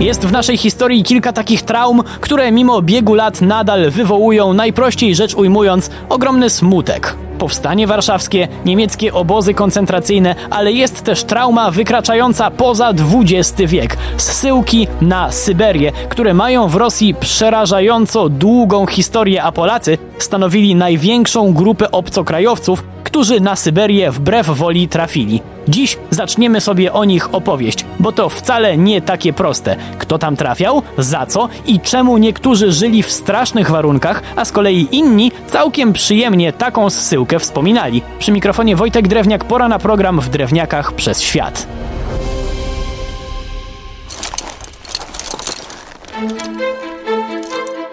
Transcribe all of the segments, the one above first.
Jest w naszej historii kilka takich traum, które mimo biegu lat nadal wywołują, najprościej rzecz ujmując, ogromny smutek. Powstanie warszawskie, niemieckie obozy koncentracyjne, ale jest też trauma wykraczająca poza XX wiek. Zsyłki na Syberię, które mają w Rosji przerażająco długą historię, a Polacy stanowili największą grupę obcokrajowców, którzy na Syberię wbrew woli trafili. Dziś zaczniemy sobie o nich opowieść, bo to wcale nie takie proste. Kto tam trafiał, za co i czemu niektórzy żyli w strasznych warunkach, a z kolei inni całkiem przyjemnie taką zsyłkę wspominali. Przy mikrofonie Wojtek Drewniak, pora na program w Drewniakach przez świat.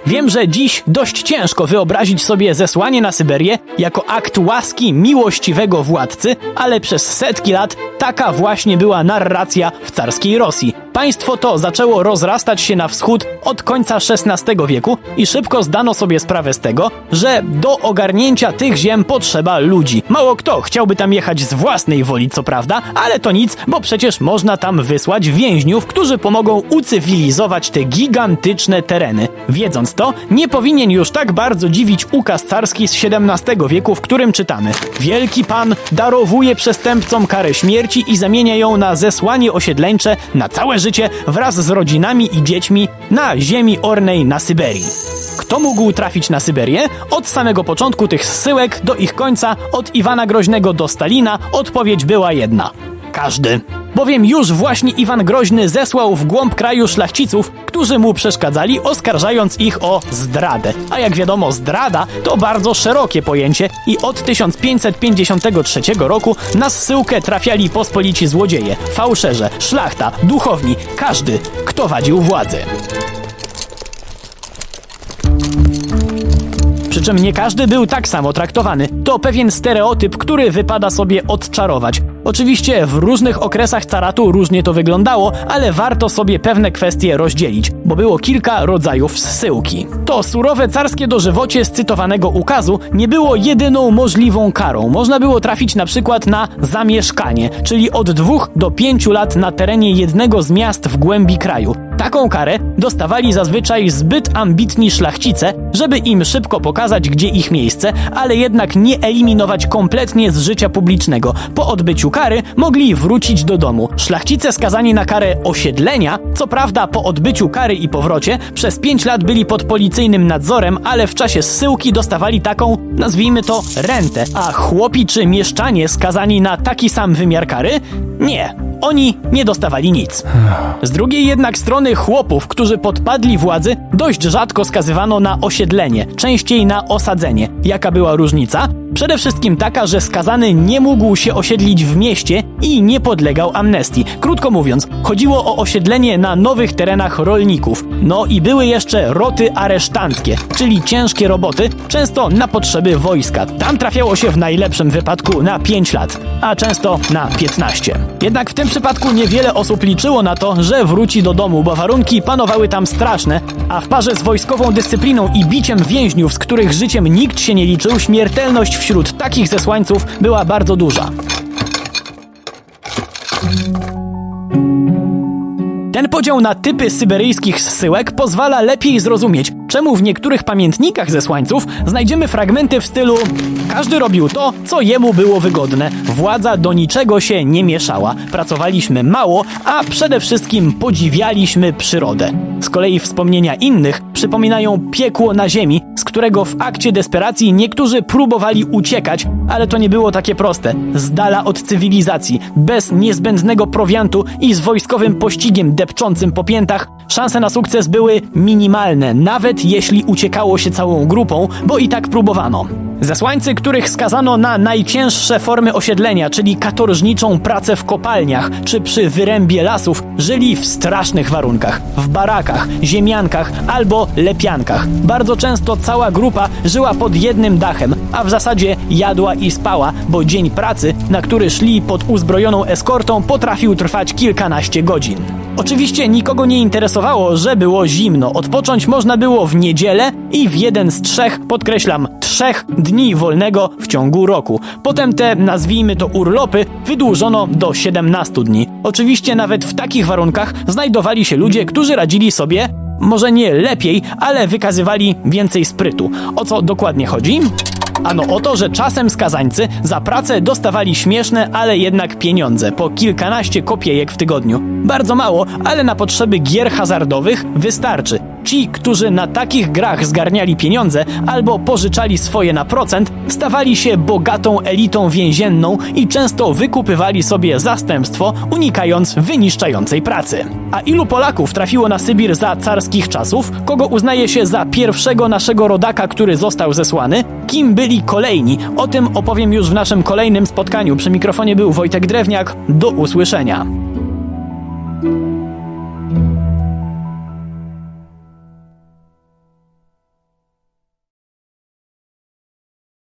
Wiem, że dziś dość ciężko wyobrazić sobie zesłanie na Syberię jako akt łaski miłościwego władcy, ale przez setki lat taka właśnie była narracja w carskiej Rosji. Państwo to zaczęło rozrastać się na wschód od końca XVI wieku i szybko zdano sobie sprawę z tego, że do ogarnięcia tych ziem potrzeba ludzi. Mało kto chciałby tam jechać z własnej woli, co prawda, ale to nic, bo przecież można tam wysłać więźniów, którzy pomogą ucywilizować te gigantyczne tereny. Wiedząc to, nie powinien już tak bardzo dziwić ukaz carski z XVII wieku, w którym czytamy: Wielki pan darowuje przestępcom karę śmierci i zamienia ją na zesłanie osiedleńcze na całe życie wraz z rodzinami i dziećmi na ziemi ornej na Syberii. Kto mógł trafić na Syberię? Od samego początku tych zsyłek do ich końca, od Iwana Groźnego do Stalina, odpowiedź była jedna. Każdy. Bowiem już właśnie Iwan Groźny zesłał w głąb kraju szlachciców, którzy mu przeszkadzali, oskarżając ich o zdradę. A jak wiadomo, zdrada to bardzo szerokie pojęcie i od 1553 roku na zsyłkę trafiali pospolici złodzieje, fałszerze, szlachta, duchowni, każdy, kto wadził władzy. Przy czym nie każdy był tak samo traktowany. To pewien stereotyp, który wypada sobie odczarować. Oczywiście w różnych okresach caratu różnie to wyglądało, ale warto sobie pewne kwestie rozdzielić, bo było kilka rodzajów zsyłki. To surowe carskie dożywocie z cytowanego ukazu nie było jedyną możliwą karą. Można było trafić na przykład na zamieszkanie, czyli od dwóch do pięciu lat na terenie jednego z miast w głębi kraju. Taką karę dostawali zazwyczaj zbyt ambitni szlachcice, żeby im szybko pokazać, gdzie ich miejsce, ale jednak nie eliminować kompletnie z życia publicznego. Po odbyciu kary mogli wrócić do domu. Szlachcice skazani na karę osiedlenia, co prawda po odbyciu kary i powrocie, przez 5 lat byli pod policyjnym nadzorem, ale w czasie zsyłki dostawali taką, nazwijmy to, rentę. A chłopi czy mieszczanie skazani na taki sam wymiar kary? Nie. Oni nie dostawali nic. Z drugiej jednak strony chłopów, którzy podpadli władzy, dość rzadko skazywano na osiedlenie, częściej na osadzenie. Jaka była różnica? Przede wszystkim taka, że skazany nie mógł się osiedlić w mieście i nie podlegał amnestii. Krótko mówiąc, chodziło o osiedlenie na nowych terenach rolników. No i były jeszcze roty aresztanckie, czyli ciężkie roboty, często na potrzeby wojska. Tam trafiało się w najlepszym wypadku na 5 lat, a często na 15. Jednak w tym przypadku niewiele osób liczyło na to, że wróci do domu, bo warunki panowały tam straszne, a w parze z wojskową dyscypliną i biciem więźniów, z których życiem nikt się nie liczył, śmiertelność wśród takich zesłańców była bardzo duża. Ten podział na typy syberyjskich zsyłek pozwala lepiej zrozumieć, czemu w niektórych pamiętnikach zesłańców znajdziemy fragmenty w stylu każdy robił to, co jemu było wygodne. Władza do niczego się nie mieszała. Pracowaliśmy mało, a przede wszystkim podziwialiśmy przyrodę. Z kolei wspomnienia innych przypominają piekło na ziemi, z którego w akcie desperacji niektórzy próbowali uciekać, ale to nie było takie proste. Z dala od cywilizacji, bez niezbędnego prowiantu i z wojskowym pościgiem depczącym po piętach, szanse na sukces były minimalne, nawet jeśli uciekało się całą grupą, bo i tak próbowano. Zesłańcy, których skazano na najcięższe formy osiedlenia, czyli katorżniczą pracę w kopalniach czy przy wyrębie lasów, żyli w strasznych warunkach, w barakach, ziemiankach albo lepiankach. Bardzo często cała grupa żyła pod jednym dachem, a w zasadzie jadła i spała, bo dzień pracy, na który szli pod uzbrojoną eskortą, potrafił trwać kilkanaście godzin. Oczywiście nikogo nie interesowało że było zimno. Odpocząć można było w niedzielę i w jeden z trzech, podkreślam, trzech dni wolnego w ciągu roku. Potem te, nazwijmy to urlopy, wydłużono do 17 dni. Oczywiście nawet w takich warunkach znajdowali się ludzie, którzy radzili sobie może nie lepiej, ale wykazywali więcej sprytu. O co dokładnie chodzi? Ano o to, że czasem skazańcy za pracę dostawali śmieszne, ale jednak pieniądze, po kilkanaście kopiejek w tygodniu. Bardzo mało, ale na potrzeby gier hazardowych wystarczy. Ci, którzy na takich grach zgarniali pieniądze albo pożyczali swoje na procent, stawali się bogatą elitą więzienną i często wykupywali sobie zastępstwo, unikając wyniszczającej pracy. A ilu Polaków trafiło na Sybir za carskich czasów? Kogo uznaje się za pierwszego naszego rodaka, który został zesłany? Kim byli kolejni? O tym opowiem już w naszym kolejnym spotkaniu. Przy mikrofonie był Wojtek Drewniak. Do usłyszenia.